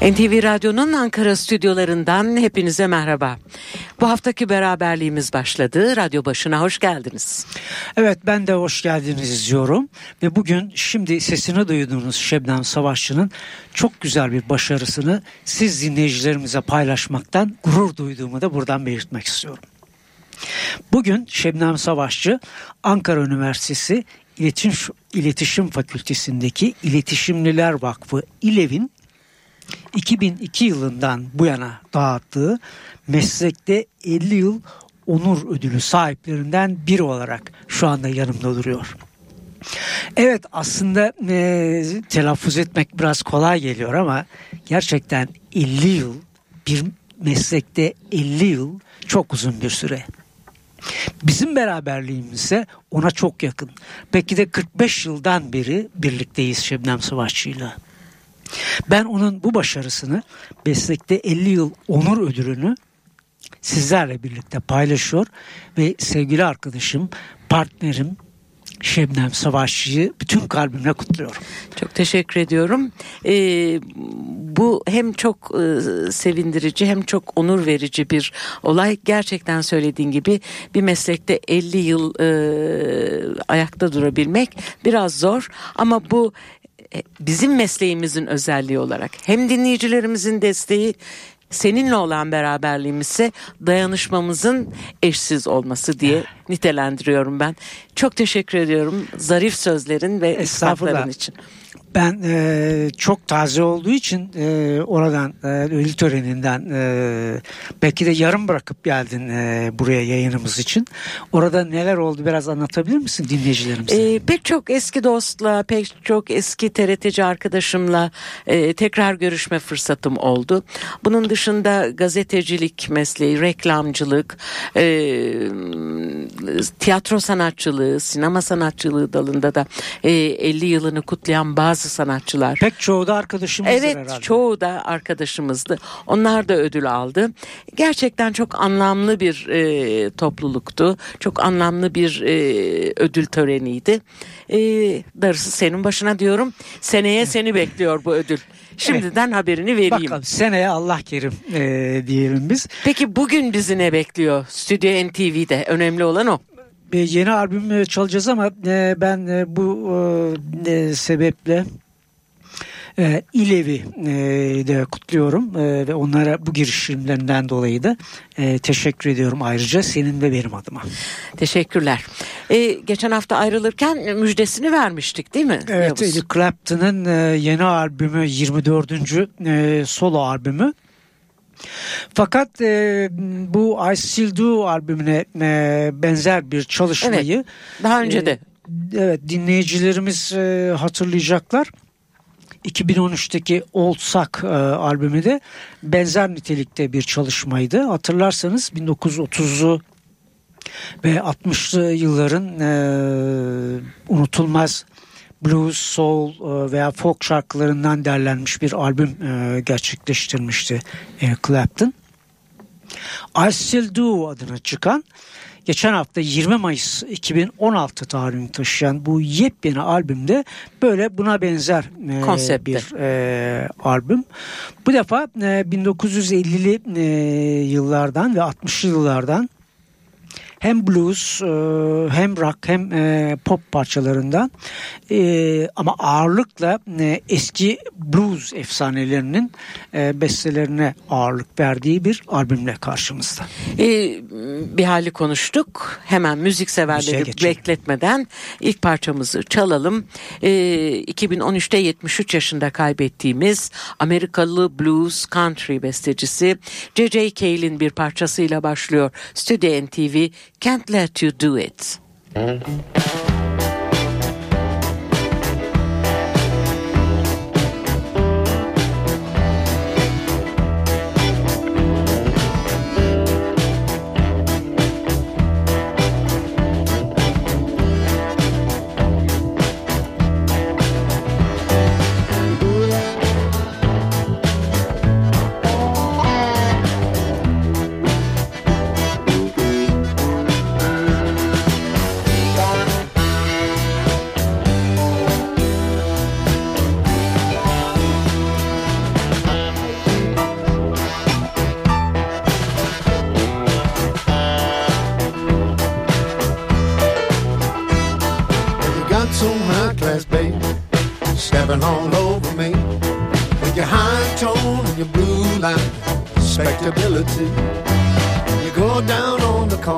NTV Radyo'nun Ankara stüdyolarından hepinize merhaba. Bu haftaki beraberliğimiz başladı. Radyo başına hoş geldiniz. Evet ben de hoş geldiniz diyorum. Ve bugün şimdi sesini duyduğunuz Şebnem Savaşçı'nın çok güzel bir başarısını siz dinleyicilerimize paylaşmaktan gurur duyduğumu da buradan belirtmek istiyorum. Bugün Şebnem Savaşçı Ankara Üniversitesi İletişim, İletişim Fakültesindeki İletişimliler Vakfı İLEV'in 2002 yılından bu yana dağıttığı meslekte 50 yıl onur ödülü sahiplerinden biri olarak şu anda yanımda duruyor. Evet aslında e, telaffuz etmek biraz kolay geliyor ama gerçekten 50 yıl bir meslekte 50 yıl çok uzun bir süre. Bizim beraberliğimiz ise ona çok yakın. Belki de 45 yıldan beri birlikteyiz Şebnem Savaşçı'yla. Ben onun bu başarısını meslekte 50 yıl onur ödülünü sizlerle birlikte paylaşıyor ve sevgili arkadaşım, partnerim Şebnem Savaşçı'yı bütün kalbimle kutluyorum. Çok teşekkür ediyorum. Ee, bu hem çok e, sevindirici hem çok onur verici bir olay. Gerçekten söylediğin gibi bir meslekte 50 yıl e, ayakta durabilmek biraz zor ama bu bizim mesleğimizin özelliği olarak hem dinleyicilerimizin desteği seninle olan beraberliğimizse dayanışmamızın eşsiz olması diye nitelendiriyorum ben. Çok teşekkür ediyorum zarif sözlerin ve ispatların için. Ben e, çok taze olduğu için e, oradan e, ödül töreninden e, belki de yarım bırakıp geldin e, buraya yayınımız için. Orada neler oldu biraz anlatabilir misin dinleyicilerimize? E, pek çok eski dostla, pek çok eski TRT'ci arkadaşımla e, tekrar görüşme fırsatım oldu. Bunun dışında gazetecilik mesleği, reklamcılık, e, tiyatro sanatçılığı, sinema sanatçılığı dalında da e, 50 yılını kutlayan bazı bazı sanatçılar. Pek çoğu da arkadaşımızdı evet, herhalde. Evet çoğu da arkadaşımızdı. Onlar da ödül aldı. Gerçekten çok anlamlı bir e, topluluktu. Çok anlamlı bir e, ödül töreniydi. E, darısı senin başına diyorum. Seneye seni bekliyor bu ödül. Şimdiden evet. haberini vereyim. Bakalım seneye Allah kerim e, diyelim biz. Peki bugün bizi ne bekliyor? Stüdyo NTV'de önemli olan o yeni albüm çalacağız ama e, ben e, bu e, sebeple İlevi de kutluyorum ve onlara bu girişimlerinden dolayı da teşekkür ediyorum ayrıca senin ve benim adıma. Teşekkürler. Ee, geçen hafta ayrılırken müjdesini vermiştik değil mi? Evet Eric Clapton'ın yeni albümü 24. solo albümü fakat e, bu I Still Do albümüne e, benzer bir çalışmayı evet, daha önce de e, evet dinleyicilerimiz e, hatırlayacaklar. 2013'teki Old Sack e, albümü de benzer nitelikte bir çalışmaydı. Hatırlarsanız 1930'lu ve 60'lı yılların e, unutulmaz blues, soul e, veya folk şarkılarından derlenmiş bir albüm e, gerçekleştirmişti Eric Clapton. I Still Do adına çıkan geçen hafta 20 Mayıs 2016 tarihini taşıyan bu yepyeni albümde böyle buna benzer e, bir e, albüm. Bu defa e, 1950'li e, yıllardan ve 60'lı yıllardan hem blues e, hem rock hem e, pop parçalarından e, ama ağırlıkla eski blues efsanelerinin bestelerine ağırlık verdiği bir albümle karşımızda. Ee, bir hali konuştuk. Hemen müzik severleri bekletmeden ilk parçamızı çalalım. Ee, 2013'te 73 yaşında kaybettiğimiz Amerikalı blues country bestecisi J.J. Cale'in bir parçasıyla başlıyor. Stüdyo NTV Can't let you do it.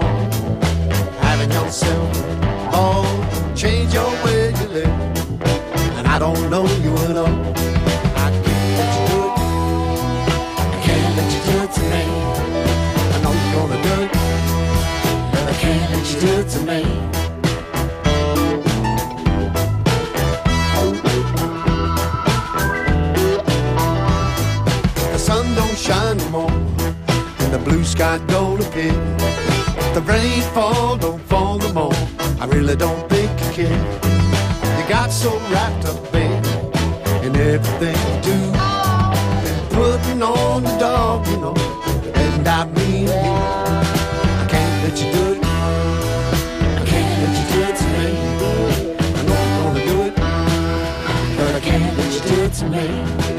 The having yourself all change your way you live. And I don't know you at all. I can't let you do it. I can't let you do it to me. I know you're gonna do it, but I can't let you do it to me. The sun don't shine no more, and the blue sky don't appear. The rain fall, don't fall no more. I really don't think you care. You got so wrapped up, baby, in everything you do. And putting on the dog, you know, and I mean you. I can't let you do it. I can't let you do it to me. I know you're gonna do it, but I can't let you do it to me.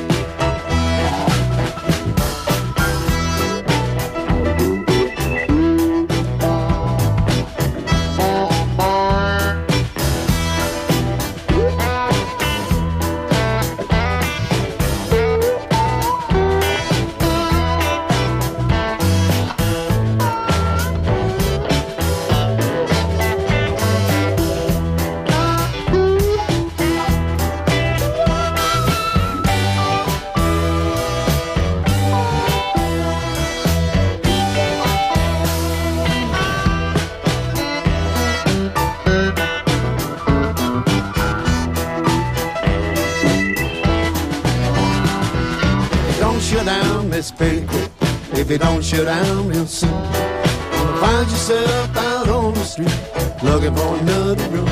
If you don't shut down real soon, gonna find yourself out on the street looking for another room.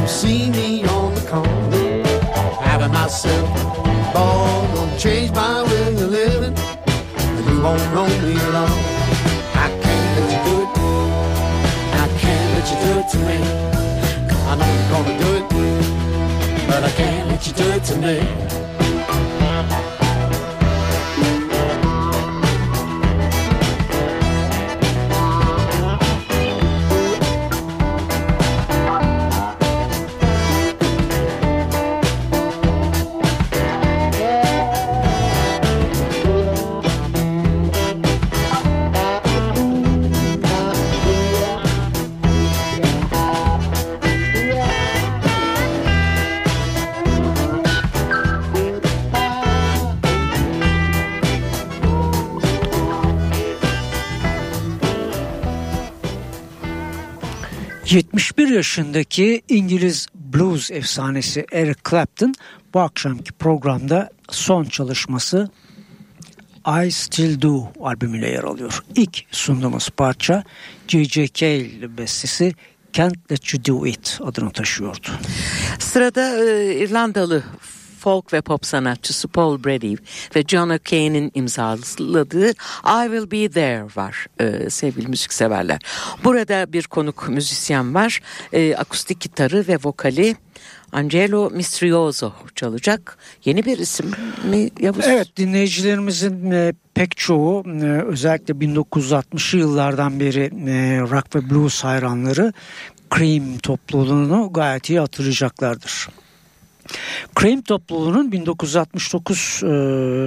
You see me on the corner, having myself a ball, gonna change my way of living, and you won't know me alone. I can't let you do it. I can't let you do it to me. I know you're gonna do it, but I can't let you do it to me. Yaşındaki İngiliz blues efsanesi Eric Clapton bu akşamki programda son çalışması I Still Do albümüyle yer alıyor. İlk sunduğumuz parça J.J. Cale bestesi Can't Let You Do It adını taşıyordu. Sırada e, İrlandalı folk ve pop sanatçısı Paul Brady ve John O'Kane'in imzaladığı I Will Be There var e, sevgili müzikseverler. Burada bir konuk müzisyen var. E, akustik gitarı ve vokali Angelo Mistrioso çalacak. Yeni bir isim mi Yavuz? Evet dinleyicilerimizin e, pek çoğu e, özellikle 1960'lı yıllardan beri e, rock ve blues hayranları Cream topluluğunu gayet iyi hatırlayacaklardır. Cream topluluğunun 1969 e,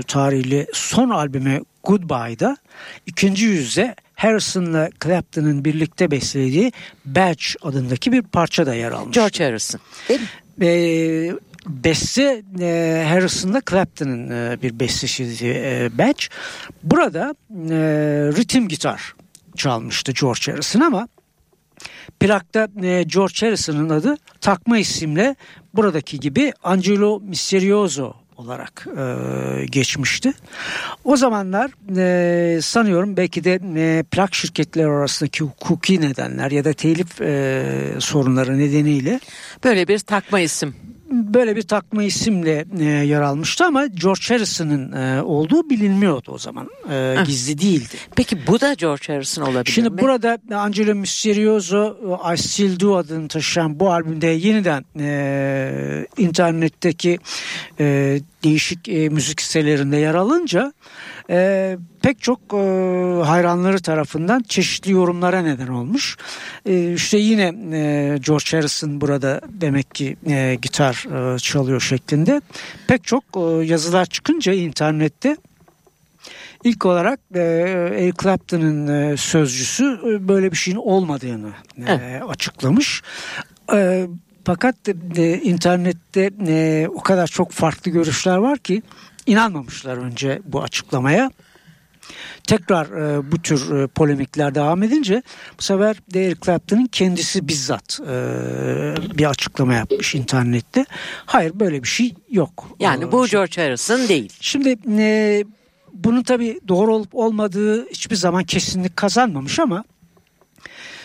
tarihli son albümü Goodbye'da ikinci yüzde Harrison'la Clapton'ın birlikte beslediği Badge adındaki bir parça da yer almış. George Harrison. Değil mi? E, beste e, Harrison'la Clapton'ın e, bir bestesiydi e, Badge. Burada e, ritim gitar çalmıştı George Harrison ama plakta e, George Harrison'ın adı takma isimle buradaki gibi Angelo Misterioso olarak e, geçmişti. O zamanlar e, sanıyorum belki de e, plak şirketleri arasındaki hukuki nedenler ya da telif e, sorunları nedeniyle Böyle bir takma isim. Böyle bir takma isimle e, yer almıştı ama George Harrison'ın e, olduğu bilinmiyordu o zaman. E, gizli değildi. Peki bu da George Harrison olabilir Şimdi mi? burada Angelo Misterioso I Still Do adını taşıyan bu albümde yeniden e, internetteki e, değişik e, müzik sitelerinde yer alınca e, pek çok e, hayranları tarafından çeşitli yorumlara neden olmuş. E, işte yine e, George Harrison burada demek ki e, gitar e, çalıyor şeklinde pek çok e, yazılar çıkınca internette İlk olarak e, Eric Clapton'ın e, sözcüsü e, böyle bir şeyin olmadığını e, Evet. açıklamış. E, fakat e, internette e, o kadar çok farklı görüşler var ki inanmamışlar önce bu açıklamaya. Tekrar e, bu tür e, polemikler devam edince bu sefer Eric Clapton'ın kendisi bizzat e, bir açıklama yapmış internette. Hayır böyle bir şey yok. Yani E, bu George Harrison değil. Şimdi e, bunun tabii doğru olup olmadığı hiçbir zaman kesinlik kazanmamış ama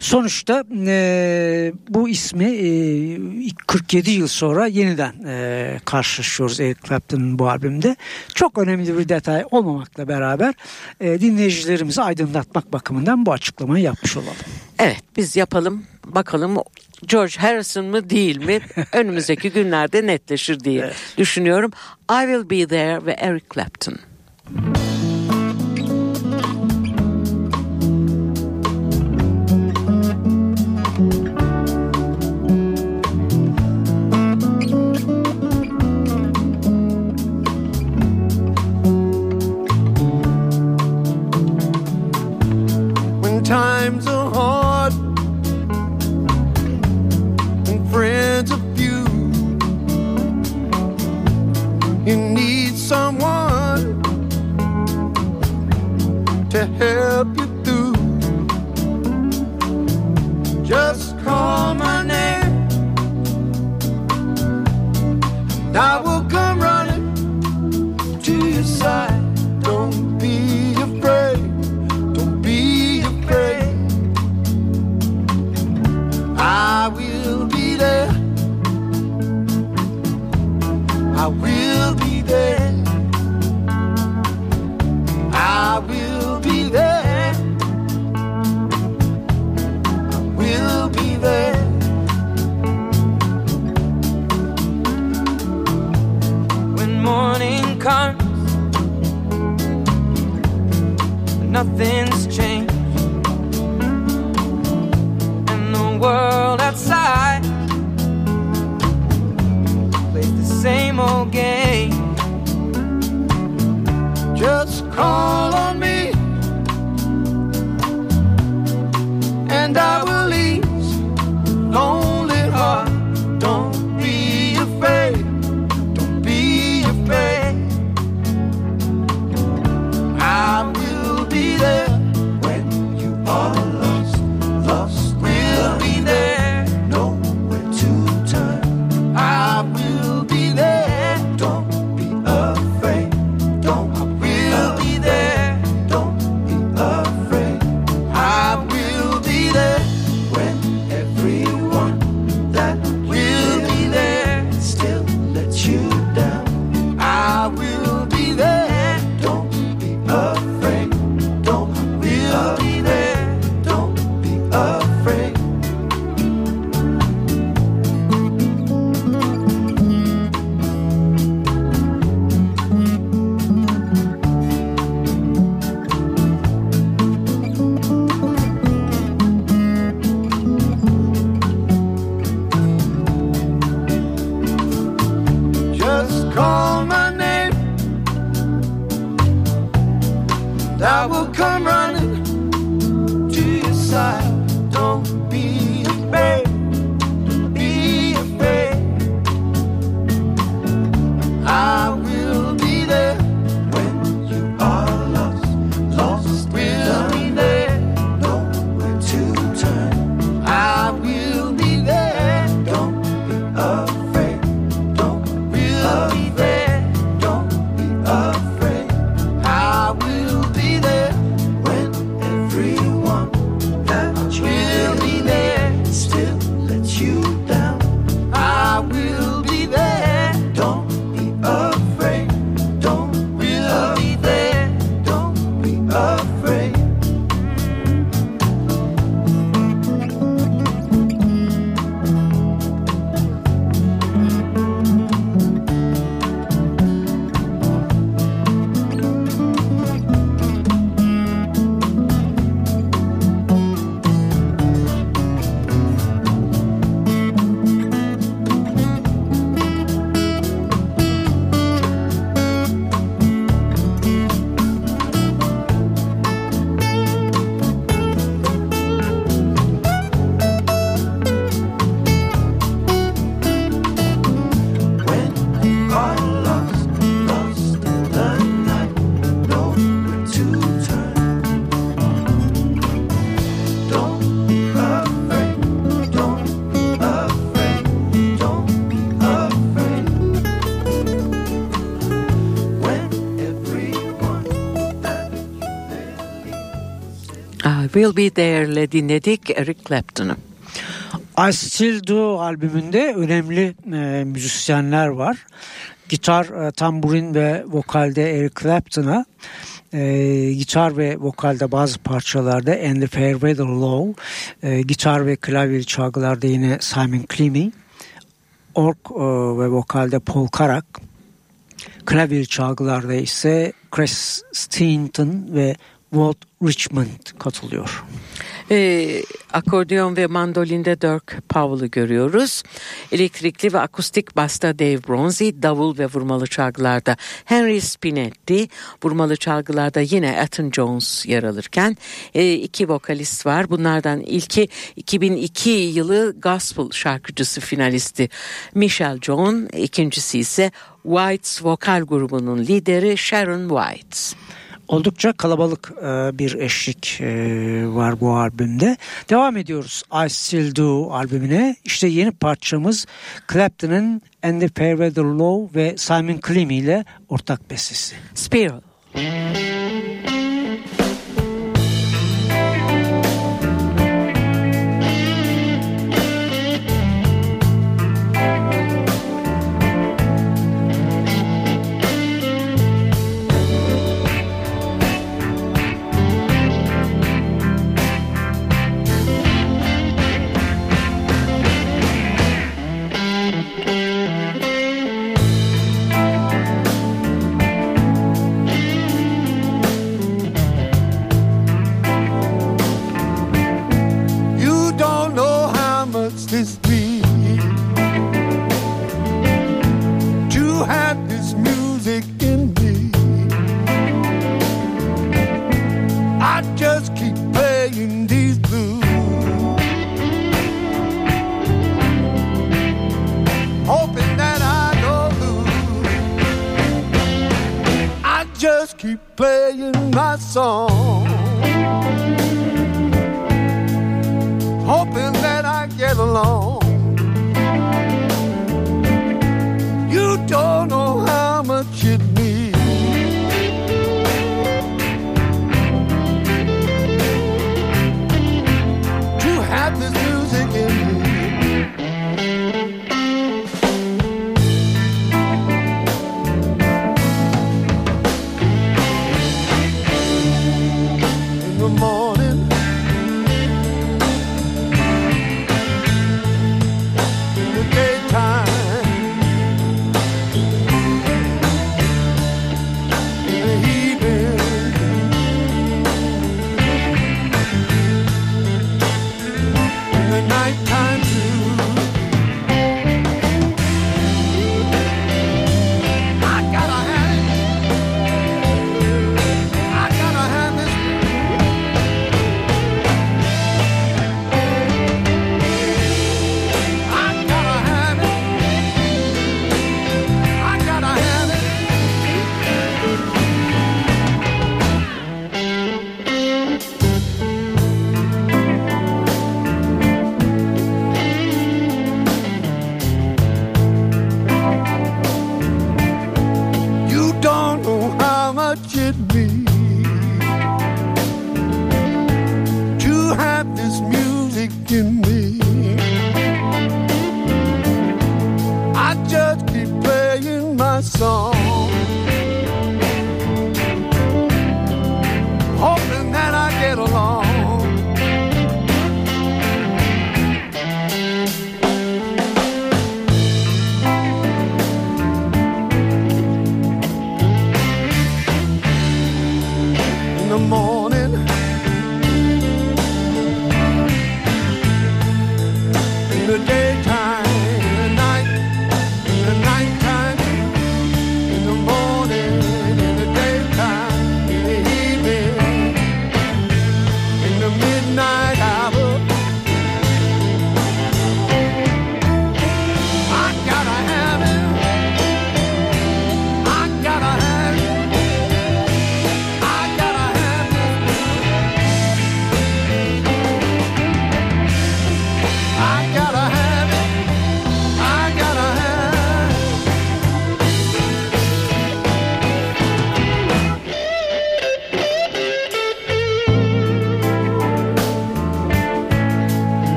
sonuçta e, bu ismi e, 47 yıl sonra yeniden e, karşılaşıyoruz Eric Clapton'ın bu albümde. Çok önemli bir detay olmamakla beraber e, dinleyicilerimizi aydınlatmak bakımından bu açıklamayı yapmış olalım. Evet biz yapalım bakalım George Harrison mı değil mi önümüzdeki günlerde netleşir diye düşünüyorum. I Will Be There ve Eric Clapton. when nothing's We'll Be There'le dinledik Eric Clapton'u. I Still Do albümünde önemli e, müzisyenler var. Gitar, e, tamburin ve vokalde Eric Clapton'a, e, gitar ve vokalde bazı parçalarda And the Fair Weather Low, e, gitar ve klavye çalgılarda yine Simon Clemmy, org e, ve vokalde Paul Carrack, klavye çalgılarda ise Chris Stinton ve Walt Richmond katılıyor. Ee, akordeon ve mandolinde Dirk Powell'ı görüyoruz. Elektrikli ve akustik basta Dave Bronzy, davul ve vurmalı çalgılarda Henry Spinetti, vurmalı çalgılarda yine Ethan Jones yer alırken e, iki vokalist var. Bunlardan ilki 2002 yılı gospel şarkıcısı finalisti Michelle John, ikincisi ise White's vokal grubunun lideri Sharon White. Oldukça kalabalık e, bir eşlik e, var bu albümde. Devam ediyoruz I Still Do albümüne. İşte yeni parçamız Clapton'ın And the Fair Weather Low ve Simon Clemmy ile ortak bestesi. Spiral.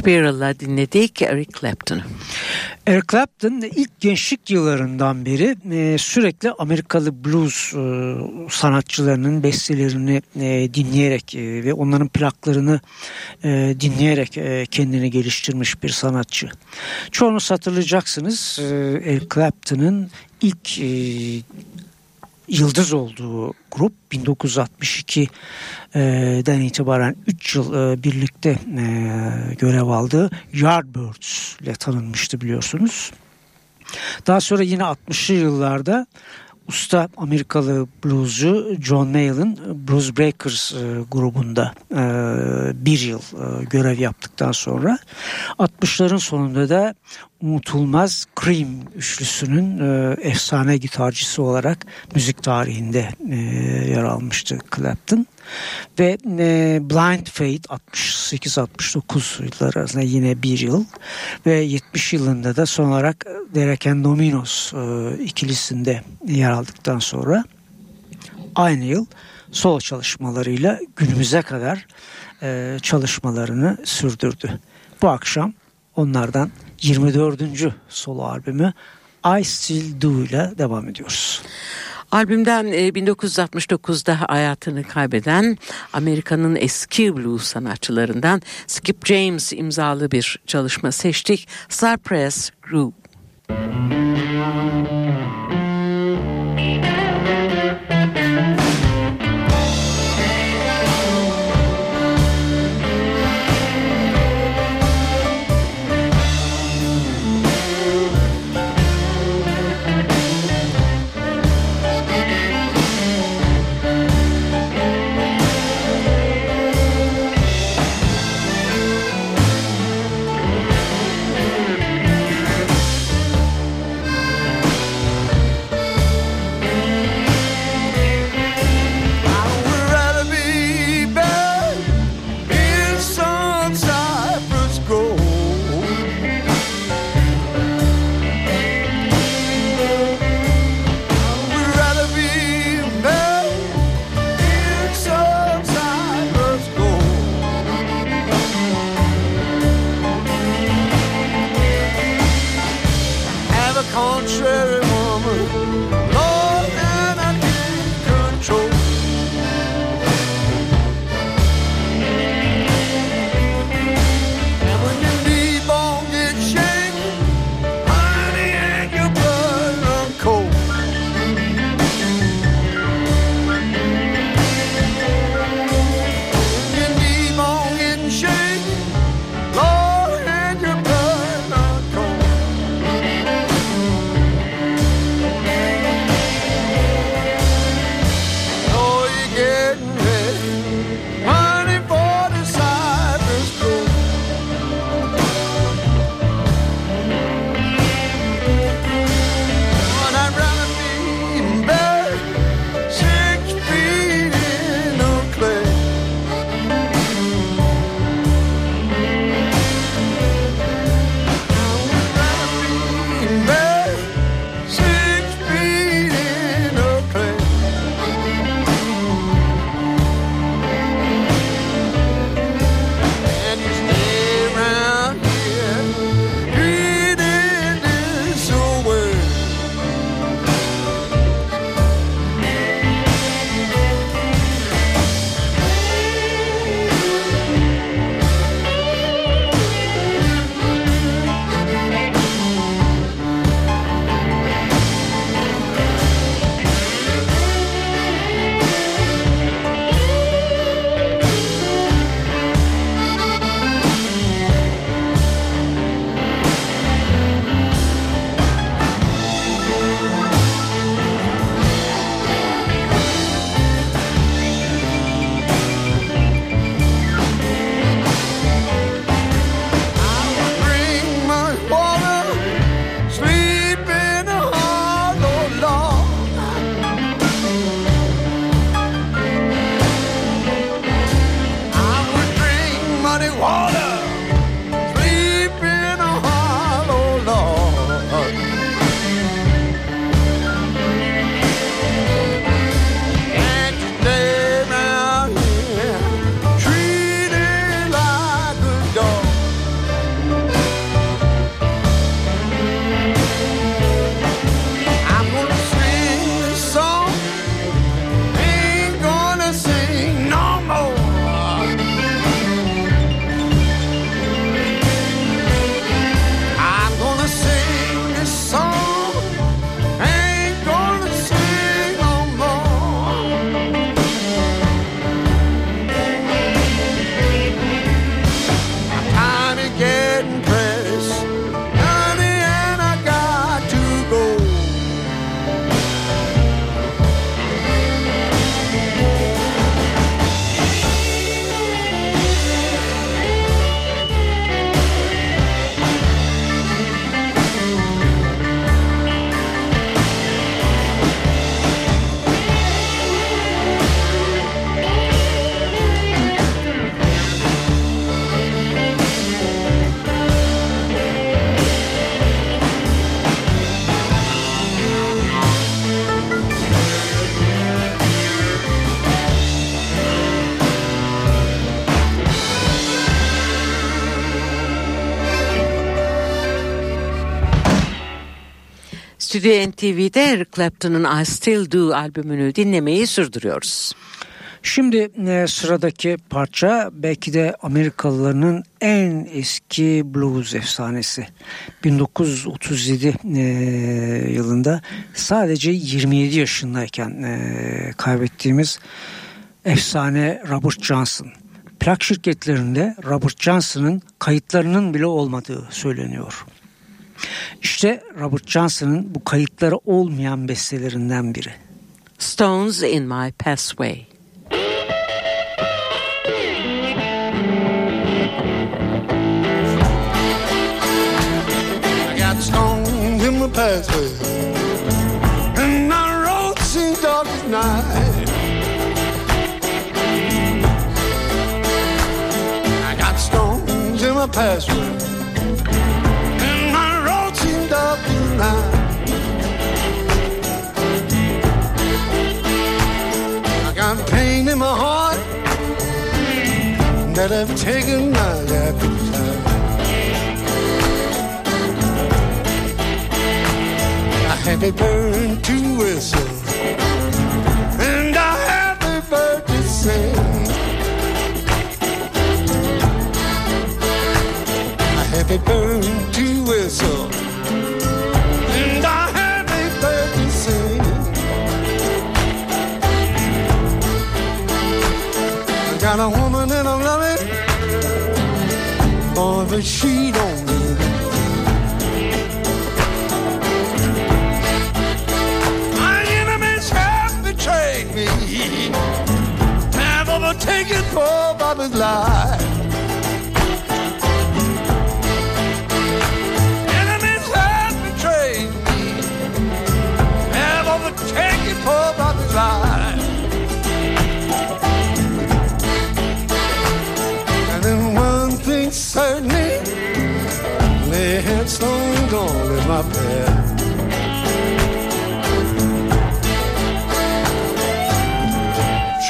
Spiral'la dinledik Eric Clapton'u. Eric Clapton ilk gençlik yıllarından beri e, sürekli Amerikalı blues e, sanatçılarının bestelerini e, dinleyerek ve onların plaklarını dinleyerek kendini geliştirmiş bir sanatçı. Çoğunuz hatırlayacaksınız Eric Clapton'ın ilk yıldız olduğu grup 1962'den itibaren 3 yıl e, birlikte e, görev aldığı Yardbirds ile tanınmıştı biliyorsunuz. Daha sonra yine 60'lı yıllarda usta Amerikalı bluescu John Mayall'ın Blues Breakers e, grubunda e, bir yıl e, görev yaptıktan sonra 60'ların sonunda da unutulmaz Cream üçlüsünün e, efsane gitarcısı olarak müzik tarihinde e, yer almıştı Clapton. Ve e, Blind Faith 68-69 yıllar arasında yine bir yıl ve 70 yılında da son olarak Derek and Dominos e, ikilisinde yer aldıktan sonra aynı yıl solo çalışmalarıyla günümüze kadar e, çalışmalarını sürdürdü. Bu akşam onlardan 24. solo albümü I Still Do ile devam ediyoruz. Albümden 1969'da hayatını kaybeden Amerika'nın eski blues sanatçılarından Skip James imzalı bir çalışma seçtik. Cypress Group. Stüdyo NTV'de Eric Clapton'ın I Still Do albümünü dinlemeyi sürdürüyoruz. Şimdi e, sıradaki parça belki de Amerikalıların en eski blues efsanesi. 1937 e, yılında sadece 27 yaşındayken e, kaybettiğimiz efsane Robert Johnson. Plak şirketlerinde Robert Johnson'ın kayıtlarının bile olmadığı söyleniyor. İşte Robert Johnson'ın bu kayıtları olmayan bestelerinden biri. Stones in My Pathway. I got stones in my pathway, and my road seems dark as night. I got stones in my pathway, that have taken my appetite. A burn to whistle, and a bird to sing. I burn to whistle, and I a bird to sing. I got a woman but she don't it. My enemies have betrayed me, have overtaken poor Bobby's life.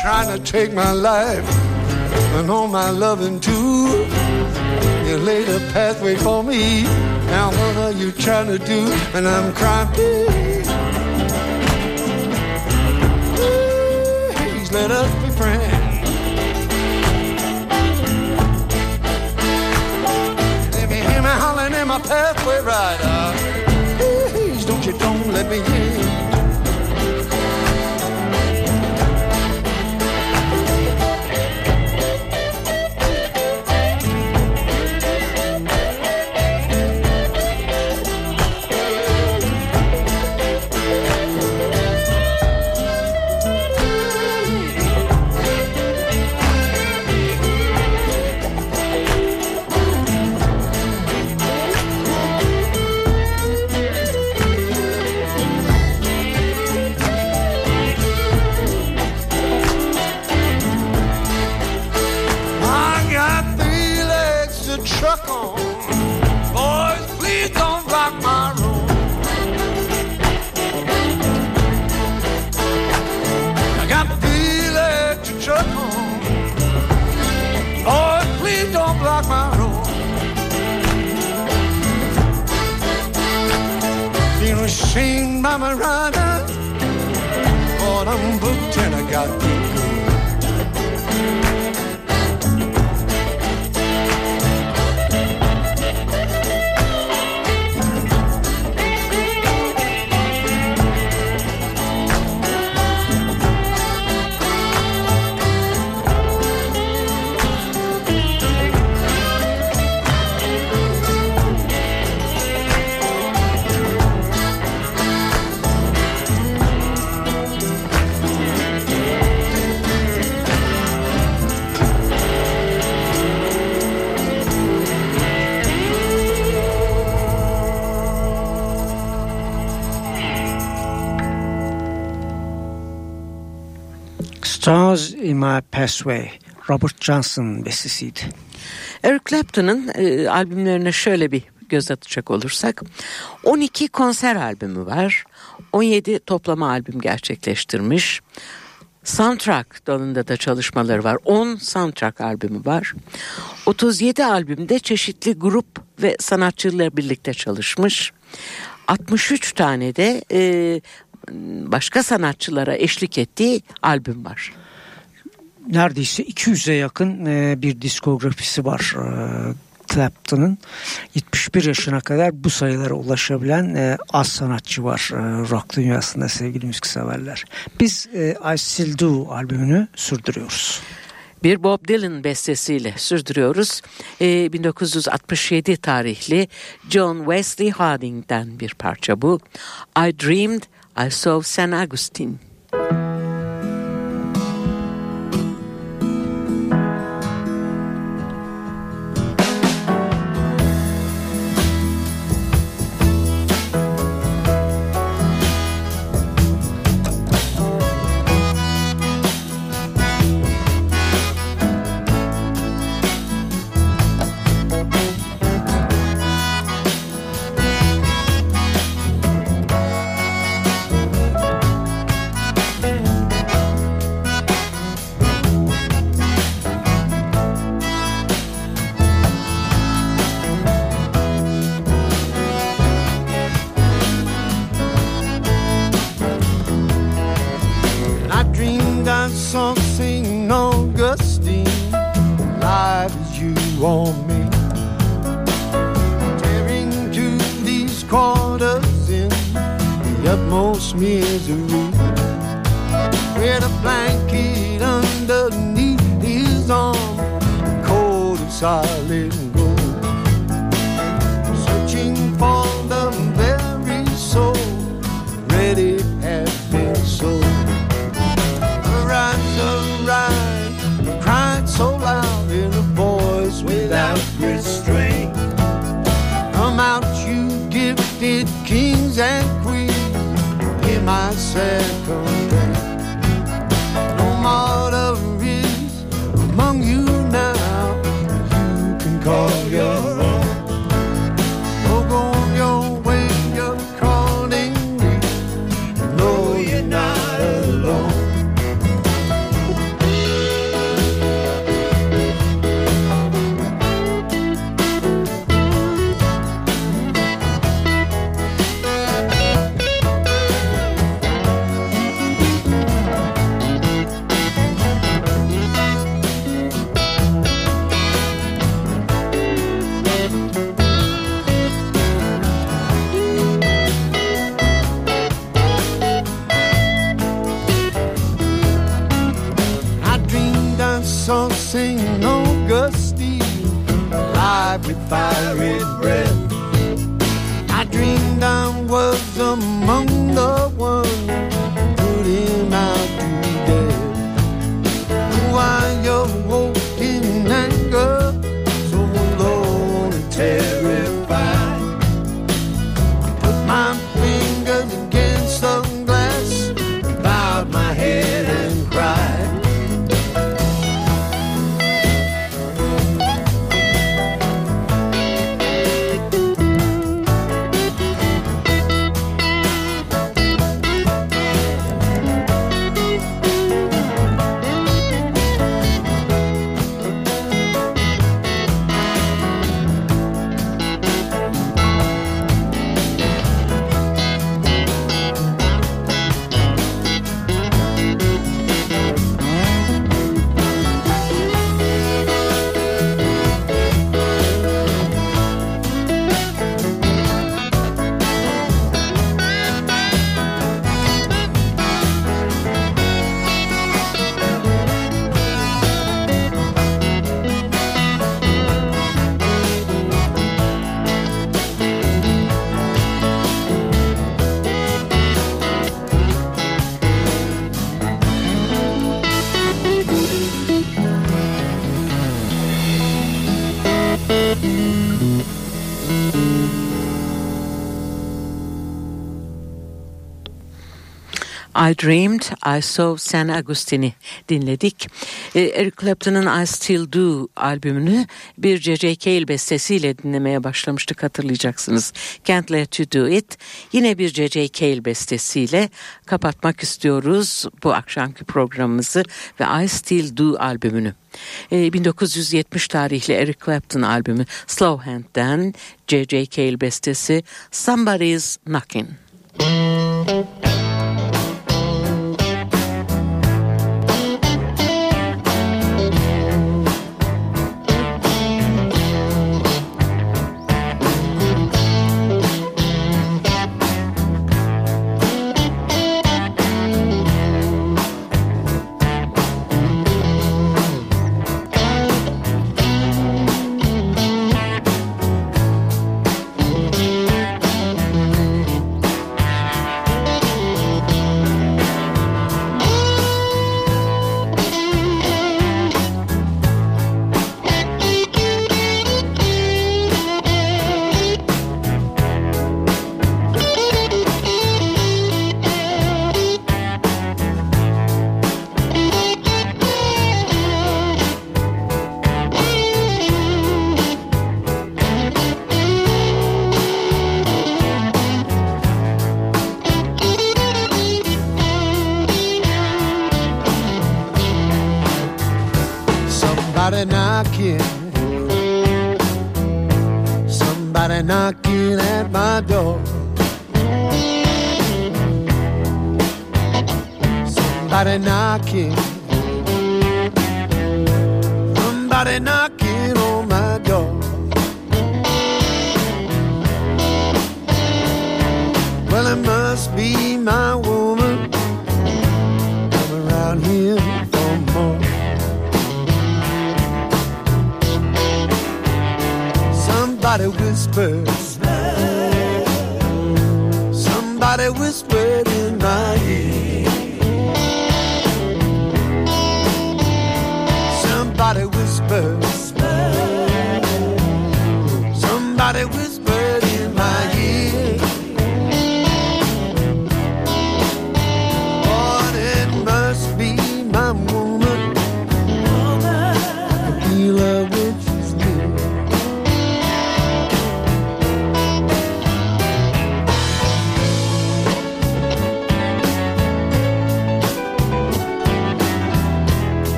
Trying to take my life and all my loving too. You laid a pathway for me. Now what are you trying to do? And I'm crying. Please let us be friends. If you hear me hollering in my pathway rider, please don't you don't let me in. Rider. But I'm booked and I got Passway, Robert Johnson'ın bestesiydi. Eric Clapton'ın e, albümlerine şöyle bir göz atacak olursak 12 konser albümü var. 17 toplama albüm gerçekleştirmiş. Soundtrack dalında da çalışmaları var. 10 soundtrack albümü var. 37 albümde çeşitli grup ve sanatçılarla birlikte çalışmış. 63 tane de e, başka sanatçılara eşlik ettiği albüm var neredeyse 200'e yakın e, bir diskografisi var e, Clapton'ın 71 yaşına kadar bu sayılara ulaşabilen e, az sanatçı var e, rock dünyasında sevgili müzikseverler. Biz e, I Still Do albümünü sürdürüyoruz. Bir Bob Dylan bestesiyle sürdürüyoruz. E, 1967 tarihli John Wesley Harding'den bir parça bu. I Dreamed I Saw San Agustin. I Dreamed, I Saw San Agustin'i dinledik. E, Eric Clapton'ın I Still Do albümünü bir C.C. Cale bestesiyle dinlemeye başlamıştık hatırlayacaksınız. Can't Let You Do It yine bir C.C. Cale bestesiyle kapatmak istiyoruz bu akşamki programımızı ve I Still Do albümünü. E, 1970 tarihli Eric Clapton albümü Slow Hand'den J.J. Cale bestesi Somebody's Knockin'. My door. Somebody knocking. Somebody knocking on my door. Well, it must be my woman. Come around here for more. Somebody whispers.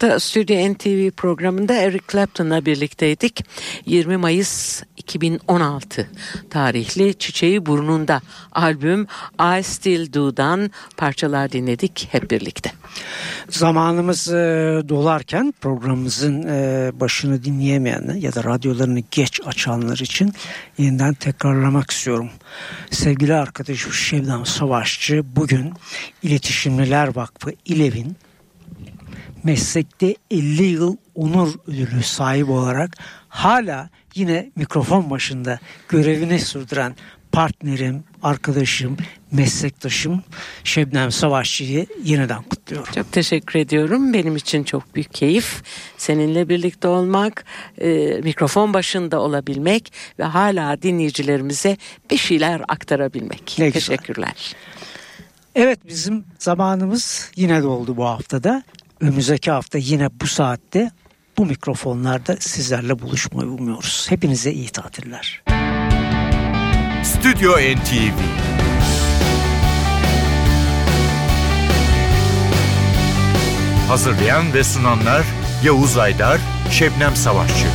Hafta Stüdyo NTV programında Eric Clapton'la birlikteydik. 20 Mayıs 2016 tarihli Çiçeği Burnunda albüm I Still Do'dan parçalar dinledik hep birlikte. Zamanımız e, dolarken programımızın e, başını dinleyemeyenler ya da radyolarını geç açanlar için yeniden tekrarlamak istiyorum. Sevgili arkadaşım Şevdan Savaşçı bugün İletişimliler Vakfı İLEV'in meslekte 50 yıl onur ödülü sahibi olarak hala yine mikrofon başında görevini sürdüren partnerim, arkadaşım, meslektaşım Şebnem Savaşçı'yı yeniden kutluyorum. Çok teşekkür ediyorum. Benim için çok büyük keyif seninle birlikte olmak, e, mikrofon başında olabilmek ve hala dinleyicilerimize bir şeyler aktarabilmek. Ne güzel. Teşekkürler. Evet bizim zamanımız yine doldu bu haftada. Önümüzdeki hafta yine bu saatte bu mikrofonlarda sizlerle buluşmayı umuyoruz. Hepinize iyi tatiller. Stüdyo NTV Hazırlayan ve sunanlar Yavuz Aydar, Şebnem Savaşçı